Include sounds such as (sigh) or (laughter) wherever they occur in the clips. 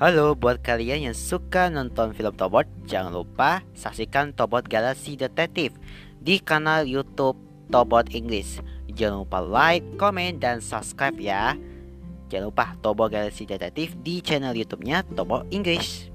Halo buat kalian yang suka nonton film Tobot, jangan lupa saksikan Tobot Galaxy Detective di kanal YouTube Tobot English. Jangan lupa like, komen, dan subscribe ya. Jangan lupa Tobot Galaxy Detective di channel YouTube-nya Tobot English.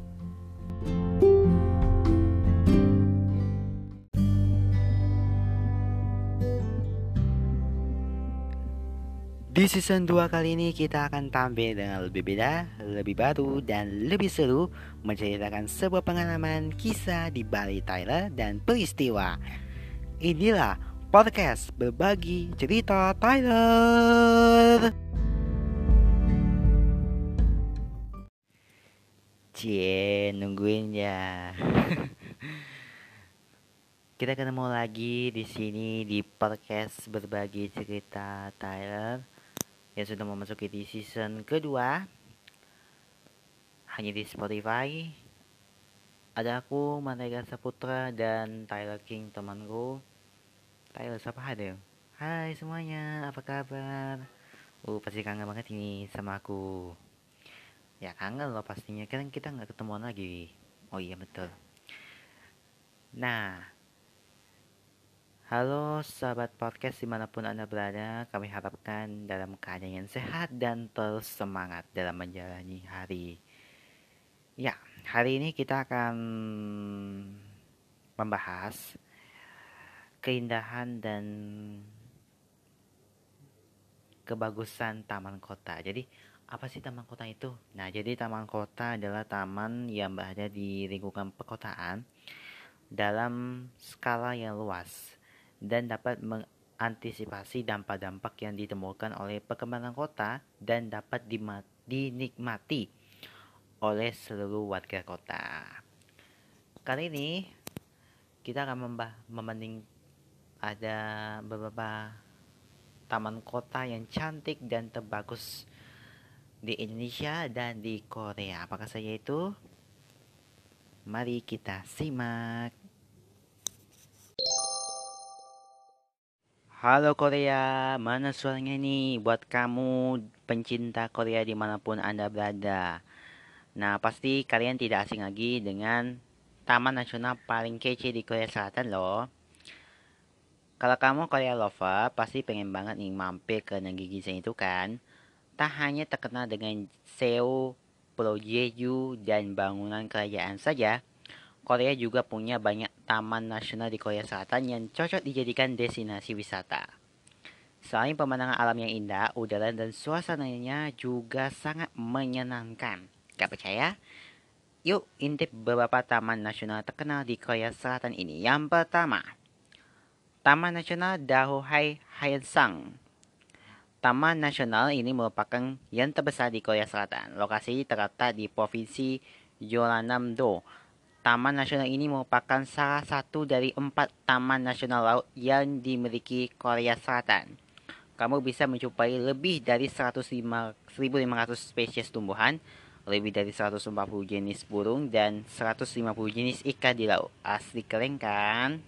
Di season 2 kali ini kita akan tampil dengan lebih beda, lebih baru, dan lebih seru Menceritakan sebuah pengalaman kisah di Bali Tyler dan peristiwa. Inilah podcast berbagi cerita Tyler Cie, nungguin ya. (laughs) Kita ketemu lagi di sini di podcast berbagi cerita Tyler yang sudah memasuki di season kedua. Hanya di Spotify. Ada aku Manega Saputra dan Tyler King temanku. Tyler siapa? Ada Hai semuanya apa kabar? Uh pasti kangen banget ini sama aku. Ya kangen loh pastinya. Kan kita nggak ketemuan lagi. Oh iya betul. Nah Halo sahabat podcast di mana pun Anda berada, kami harapkan dalam keadaan yang sehat dan terus semangat dalam menjalani hari. Ya, hari ini kita akan membahas keindahan dan kebagusan taman kota. Jadi, apa sih taman kota itu? Nah, jadi taman kota adalah taman yang berada di lingkungan perkotaan dalam skala yang luas dan dapat mengantisipasi dampak-dampak yang ditemukan oleh perkembangan kota dan dapat dinikmati oleh seluruh warga kota. Kali ini kita akan membanding ada beberapa taman kota yang cantik dan terbagus di Indonesia dan di Korea. Apakah saja itu? Mari kita simak. Halo Korea, mana suaranya nih buat kamu pencinta Korea di mana pun Anda berada. Nah pasti kalian tidak asing lagi dengan Taman Nasional paling kece di Korea Selatan loh. Kalau kamu Korea lover, pasti pengen banget nih mampir ke negeri Ginseng itu kan. Tak hanya terkenal dengan Seoul, Pulau Jeju, dan bangunan kerajaan saja, Korea juga punya banyak taman nasional di Korea Selatan yang cocok dijadikan destinasi wisata. Selain pemandangan alam yang indah, udara dan suasananya juga sangat menyenangkan. Gak percaya? Yuk intip beberapa taman nasional terkenal di Korea Selatan ini. Yang pertama, Taman Nasional Dahohai Haensang. Taman nasional ini merupakan yang terbesar di Korea Selatan. Lokasi terletak di Provinsi Jeollanam-do, Taman nasional ini merupakan salah satu dari empat taman nasional laut yang dimiliki Korea Selatan. Kamu bisa menjumpai lebih dari 1.500 spesies tumbuhan, lebih dari 140 jenis burung, dan 150 jenis ikan di laut. Asli keren kan?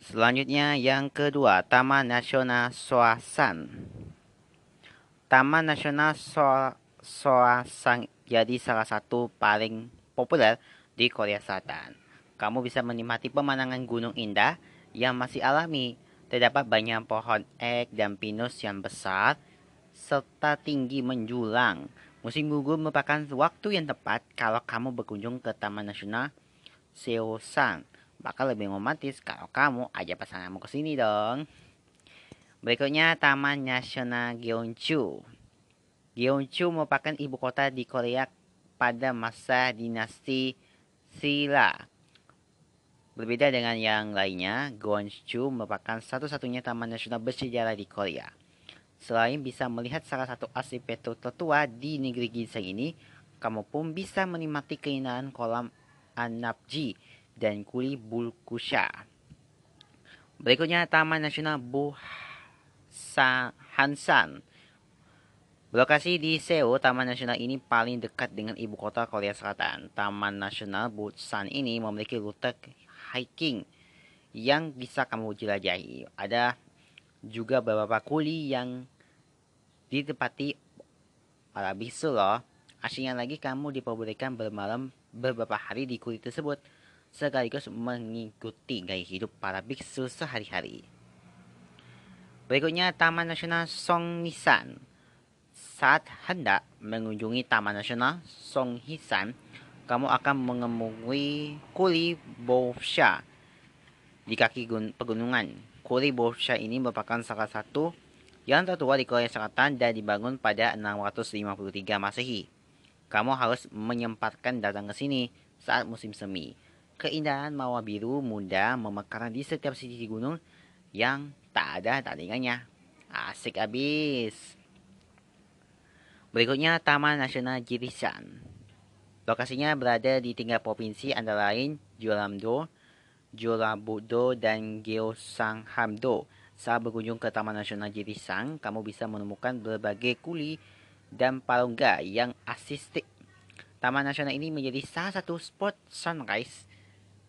Selanjutnya yang kedua, Taman Nasional Soasan. Taman Nasional Soasan jadi salah satu paling populer di Korea Selatan. Kamu bisa menikmati pemandangan gunung indah yang masih alami. Terdapat banyak pohon ek dan pinus yang besar serta tinggi menjulang. Musim gugur merupakan waktu yang tepat kalau kamu berkunjung ke Taman Nasional Seosan. Bakal lebih romantis kalau kamu ajak pasanganmu ke sini dong. Berikutnya Taman Nasional Gyeongju. Gyeongju merupakan ibu kota di Korea pada masa dinasti Silla. Berbeda dengan yang lainnya, Gwangju merupakan satu-satunya taman nasional bersejarah di Korea. Selain bisa melihat salah satu arsitektur tertua di negeri ginseng ini, kamu pun bisa menikmati keindahan kolam Anapji dan kuli Bulkusha. Berikutnya Taman Nasional Buhansan Berlokasi di Seoul, Taman Nasional ini paling dekat dengan ibu kota Korea Selatan. Taman Nasional Busan ini memiliki rute hiking yang bisa kamu jelajahi. Ada juga beberapa kuli yang ditempati para bisu loh. Lagi kamu diperbolehkan bermalam beberapa hari di kuil tersebut sekaligus mengikuti gaya hidup para biksu sehari-hari. Berikutnya Taman Nasional Song Nisan. Saat hendak mengunjungi Taman Nasional Song Hisan, kamu akan menemui Kuli Bosha di kaki pegunungan. Kuli Bosha ini merupakan salah satu yang tertua di Korea Selatan dan dibangun pada 653 Masehi. Kamu harus menyempatkan datang ke sini saat musim semi. Keindahan mawar biru muda memekar di setiap sisi gunung yang tak ada tandingannya. Asik abis. Berikutnya Taman Nasional Jirisan. Lokasinya berada di tiga provinsi antara lain Jeollam-do, Jeollabuk-do, dan Gyeongsang-ham-do. Saat berkunjung ke Taman Nasional Jirisan, kamu bisa menemukan berbagai kuli dan palungga yang asistik. Taman nasional ini menjadi salah satu spot sunrise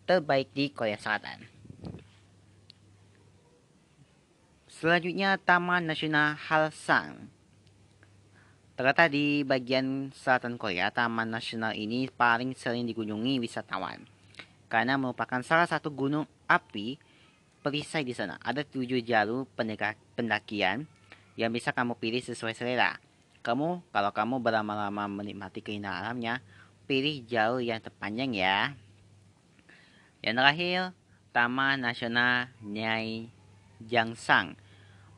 terbaik di Korea Selatan. Selanjutnya Taman Nasional Halsang. Terletak di bagian selatan Korea, Taman Nasional ini paling sering dikunjungi wisatawan karena merupakan salah satu gunung api perisai di sana. Ada tujuh jalur pendakian yang bisa kamu pilih sesuai selera. Kamu, kalau kamu berlama-lama menikmati keindahan alamnya, pilih jalur yang terpanjang ya. Yang terakhir, Taman Nasional Nyai Jangsang.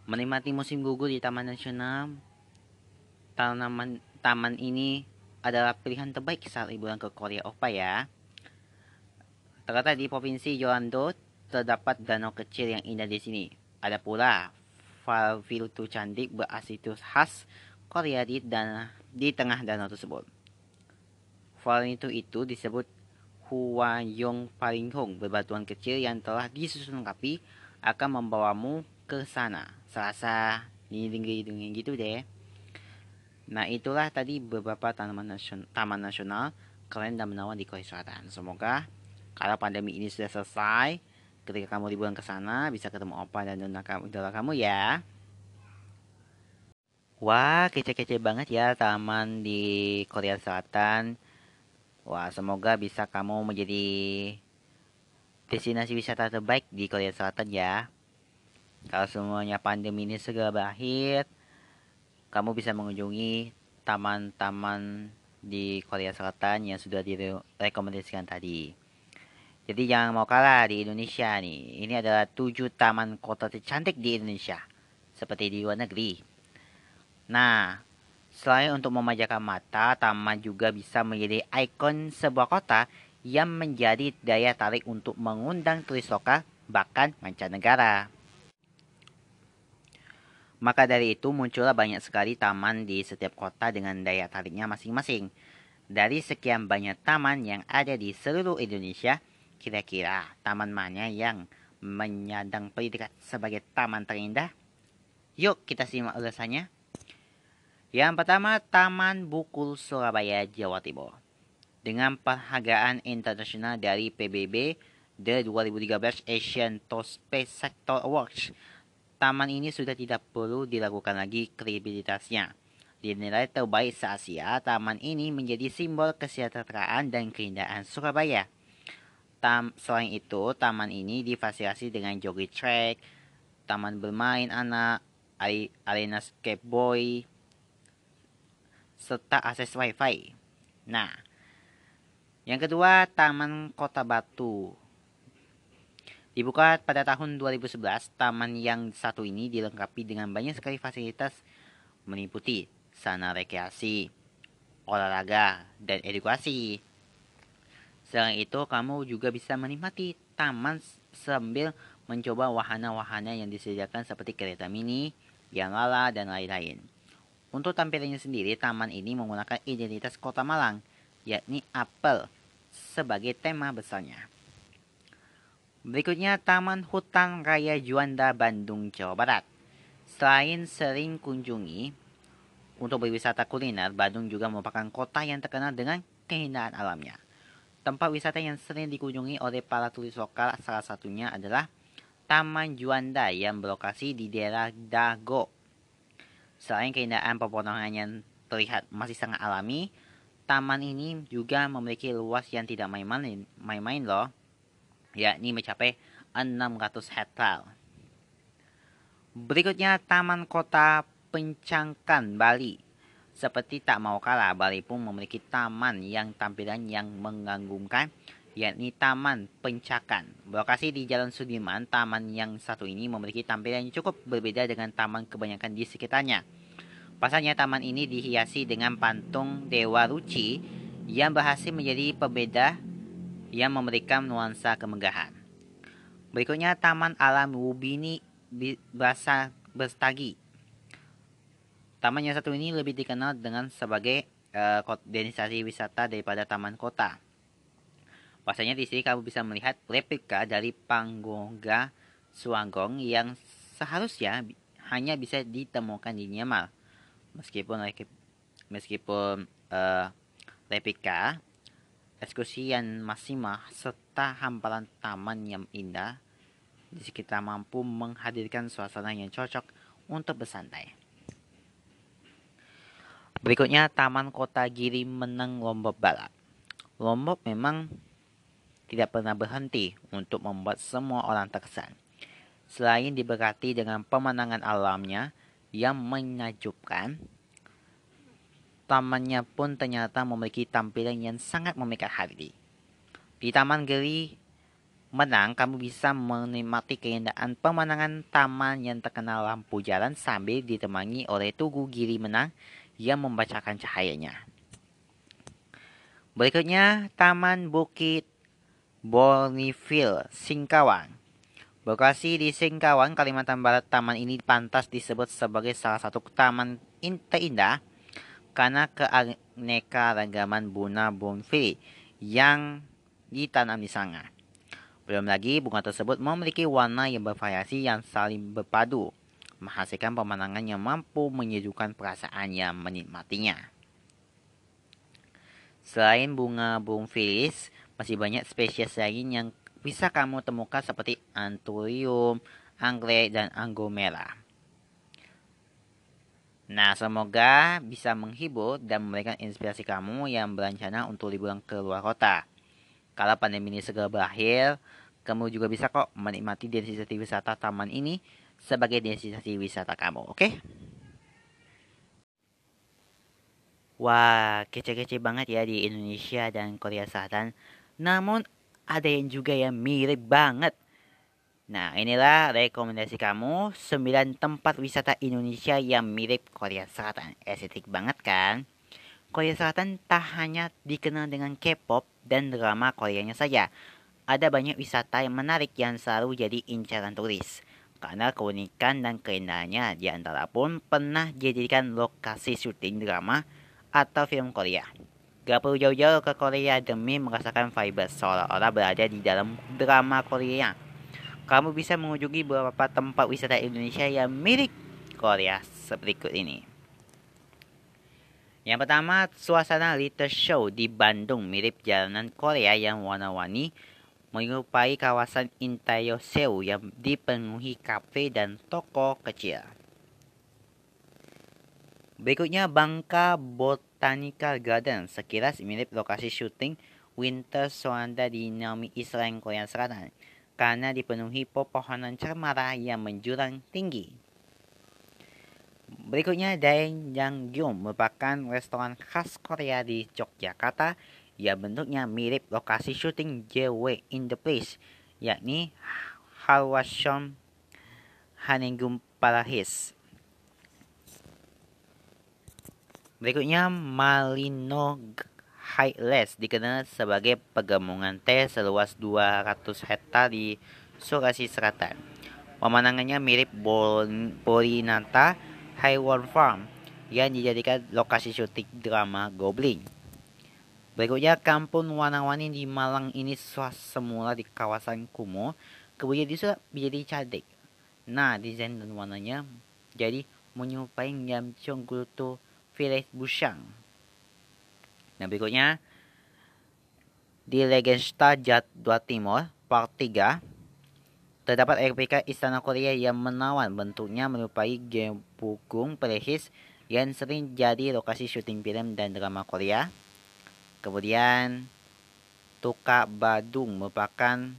Menikmati musim gugur di Taman Nasional, tanaman taman ini adalah pilihan terbaik saat liburan ke Korea Opa ya. Terletak di Provinsi Jeollando, terdapat danau kecil yang indah di sini. Ada pula Falviltu cantik berasitus khas Korea di, dan, di tengah danau tersebut. File itu disebut Huayong Palinghong, bebatuan kecil yang telah disusun rapi akan membawamu ke sana. Serasa dingin-dingin gitu deh. Nah itulah tadi beberapa tanaman nasional, taman nasional keren dan menawan di Korea Selatan. Semoga kalau pandemi ini sudah selesai, ketika kamu liburan ke sana bisa ketemu opa dan nona kamu, kamu ya. Wah, kece-kece banget ya taman di Korea Selatan. Wah, semoga bisa kamu menjadi destinasi wisata terbaik di Korea Selatan ya. Kalau semuanya pandemi ini segera berakhir, kamu bisa mengunjungi taman-taman di Korea Selatan yang sudah direkomendasikan tadi. Jadi jangan mau kalah di Indonesia nih. Ini adalah tujuh taman kota tercantik di Indonesia. Seperti di luar negeri. Nah, selain untuk memanjakan mata, taman juga bisa menjadi ikon sebuah kota yang menjadi daya tarik untuk mengundang turis lokal bahkan mancanegara. Maka dari itu muncullah banyak sekali taman di setiap kota dengan daya tariknya masing-masing. Dari sekian banyak taman yang ada di seluruh Indonesia, kira-kira taman mana yang menyandang predikat sebagai taman terindah? Yuk kita simak ulasannya. Yang pertama, Taman Bukul Surabaya, Jawa Timur. Dengan penghargaan internasional dari PBB The 2013 Asian Top Space Sector Awards, taman ini sudah tidak perlu dilakukan lagi kredibilitasnya. Dinilai terbaik se-Asia, taman ini menjadi simbol kesejahteraan dan keindahan Surabaya. Tam, selain itu, taman ini difasilitasi dengan jogging track, taman bermain anak, arena skateboard, serta akses wifi. Nah, yang kedua Taman Kota Batu. Dibuka pada tahun 2011, taman yang satu ini dilengkapi dengan banyak sekali fasilitas meliputi sana rekreasi, olahraga, dan edukasi. Selain itu, kamu juga bisa menikmati taman sambil mencoba wahana-wahana yang disediakan seperti kereta mini, yang lala, dan lain-lain. Untuk tampilannya sendiri, taman ini menggunakan identitas kota Malang, yakni apel, sebagai tema besarnya. Berikutnya, Taman Hutan Raya Juanda, Bandung, Jawa Barat. Selain sering kunjungi, untuk berwisata kuliner, Bandung juga merupakan kota yang terkenal dengan keindahan alamnya. Tempat wisata yang sering dikunjungi oleh para turis lokal salah satunya adalah Taman Juanda yang berlokasi di daerah Dago, Selain keindahan pepohonan yang terlihat masih sangat alami, taman ini juga memiliki luas yang tidak main-main main-main loh, yakni mencapai 600 hektar. Berikutnya Taman Kota Pencangkan Bali. Seperti tak mau kalah, Bali pun memiliki taman yang tampilan yang mengagumkan, yakni Taman Pencakan. Lokasi di Jalan Sudirman, taman yang satu ini memiliki tampilan yang cukup berbeda dengan taman kebanyakan di sekitarnya. Pasalnya taman ini dihiasi dengan patung Dewa Ruci yang berhasil menjadi pembeda yang memberikan nuansa kemegahan. Berikutnya Taman Alam Wubini Basa Bestagi Taman yang satu ini lebih dikenal dengan sebagai uh, destinasi wisata daripada taman kota. Pasalnya di sini kamu bisa melihat replika dari Panggonga Suanggong yang seharusnya hanya bisa ditemukan di Myanmar. Meskipun meskipun uh, replika, ekskursi yang masih mah serta hamparan taman yang indah di sekitar mampu menghadirkan suasana yang cocok untuk bersantai. Berikutnya Taman Kota Giri Menang Lombok Barat. Lombok memang tidak pernah berhenti untuk membuat semua orang terkesan. Selain diberkati dengan pemandangan alamnya yang menakjubkan, tamannya pun ternyata memiliki tampilan yang sangat memikat hati. Di Taman Giri Menang, kamu bisa menikmati keindahan pemandangan taman yang terkenal lampu jalan sambil ditemani oleh Tugu Giri Menang yang membacakan cahayanya. Berikutnya, Taman Bukit Bonneville, Singkawang. Lokasi di Singkawang, Kalimantan Barat, taman ini pantas disebut sebagai salah satu taman terindah karena keanekaragaman bunga bonfire yang ditanam di sana. Belum lagi, bunga tersebut memiliki warna yang bervariasi yang saling berpadu menghasilkan pemandangan yang mampu menyejukkan perasaan yang menikmatinya. Selain bunga bungfilis, masih banyak spesies lain yang bisa kamu temukan seperti anthurium, anggrek, dan anggur merah. Nah, semoga bisa menghibur dan memberikan inspirasi kamu yang berencana untuk liburan ke luar kota. Kalau pandemi ini segera berakhir, kamu juga bisa kok menikmati destinasi wisata taman ini sebagai destinasi wisata kamu, oke? Okay? Wah, kece-kece banget ya di Indonesia dan Korea Selatan. Namun ada yang juga yang mirip banget. Nah, inilah rekomendasi kamu 9 tempat wisata Indonesia yang mirip Korea Selatan. Estetik banget kan? Korea Selatan tak hanya dikenal dengan K-pop dan drama Koreanya saja. Ada banyak wisata yang menarik yang selalu jadi incaran turis karena keunikan dan keindahannya di antara pun pernah dijadikan lokasi syuting drama atau film Korea. Gak perlu jauh-jauh ke Korea demi merasakan vibe seolah-olah berada di dalam drama Korea. Kamu bisa mengunjungi beberapa tempat wisata Indonesia yang mirip Korea berikut ini. Yang pertama, suasana Little Show di Bandung mirip jalanan Korea yang warna-warni menyerupai kawasan Intayoseu yang dipenuhi kafe dan toko kecil. Berikutnya Bangka Botanical Garden sekilas mirip lokasi syuting Winter Sonata di Naomi Island, Korea Selatan karena dipenuhi pepohonan cemara yang menjurang tinggi. Berikutnya Daenjanggyeom merupakan restoran khas Korea di Yogyakarta Ya bentuknya mirip lokasi syuting JW in the Place, yakni Halwashon Haningum Parahis. Berikutnya Malino Highlands dikenal sebagai pegamungan teh seluas 200 hektar di Sulawesi Selatan. Pemandangannya mirip Borinata Highland Farm yang dijadikan lokasi syuting drama Goblin. Berikutnya kampung warna-warni di Malang ini semula di kawasan kumuh, kemudian disulap menjadi cantik. Nah, desain dan warnanya jadi menyerupai Yamchong Gulto Village Bushang. Nah, berikutnya di Legenda Jadwal Timur, Part 3, terdapat replika istana Korea yang menawan bentuknya menyerupai Gempugung Perihis yang sering jadi lokasi syuting film dan drama Korea. Kemudian Tuka Badung merupakan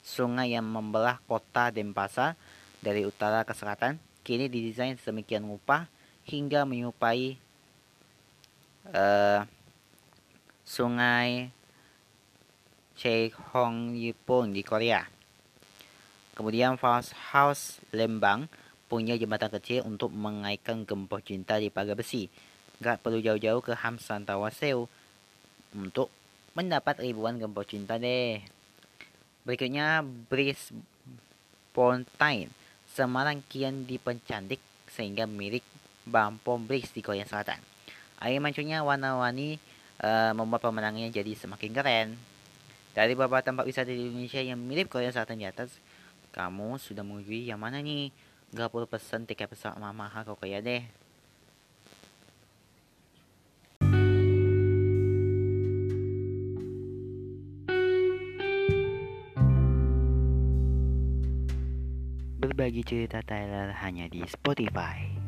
sungai yang membelah kota Denpasar dari utara ke selatan. Kini didesain sedemikian rupa hingga menyerupai uh, sungai Chehong Yipon di Korea. Kemudian Fast House Lembang punya jembatan kecil untuk mengaitkan gempur cinta di pagar besi. Gak perlu jauh-jauh ke Hamsan Tawaseo untuk mendapat ribuan gembok cinta deh. Berikutnya Bris Pontain. Semarang kian dipencantik sehingga mirip Bampom Bris di Korea Selatan. Air mancurnya warna-warni uh, membuat pemandangannya jadi semakin keren. Dari beberapa tempat wisata di Indonesia yang mirip Korea Selatan di atas, kamu sudah mengetahui yang mana nih? Gak perlu pesen tiket pesawat mahal ke Korea deh. Berbagi cerita Tyler hanya di Spotify.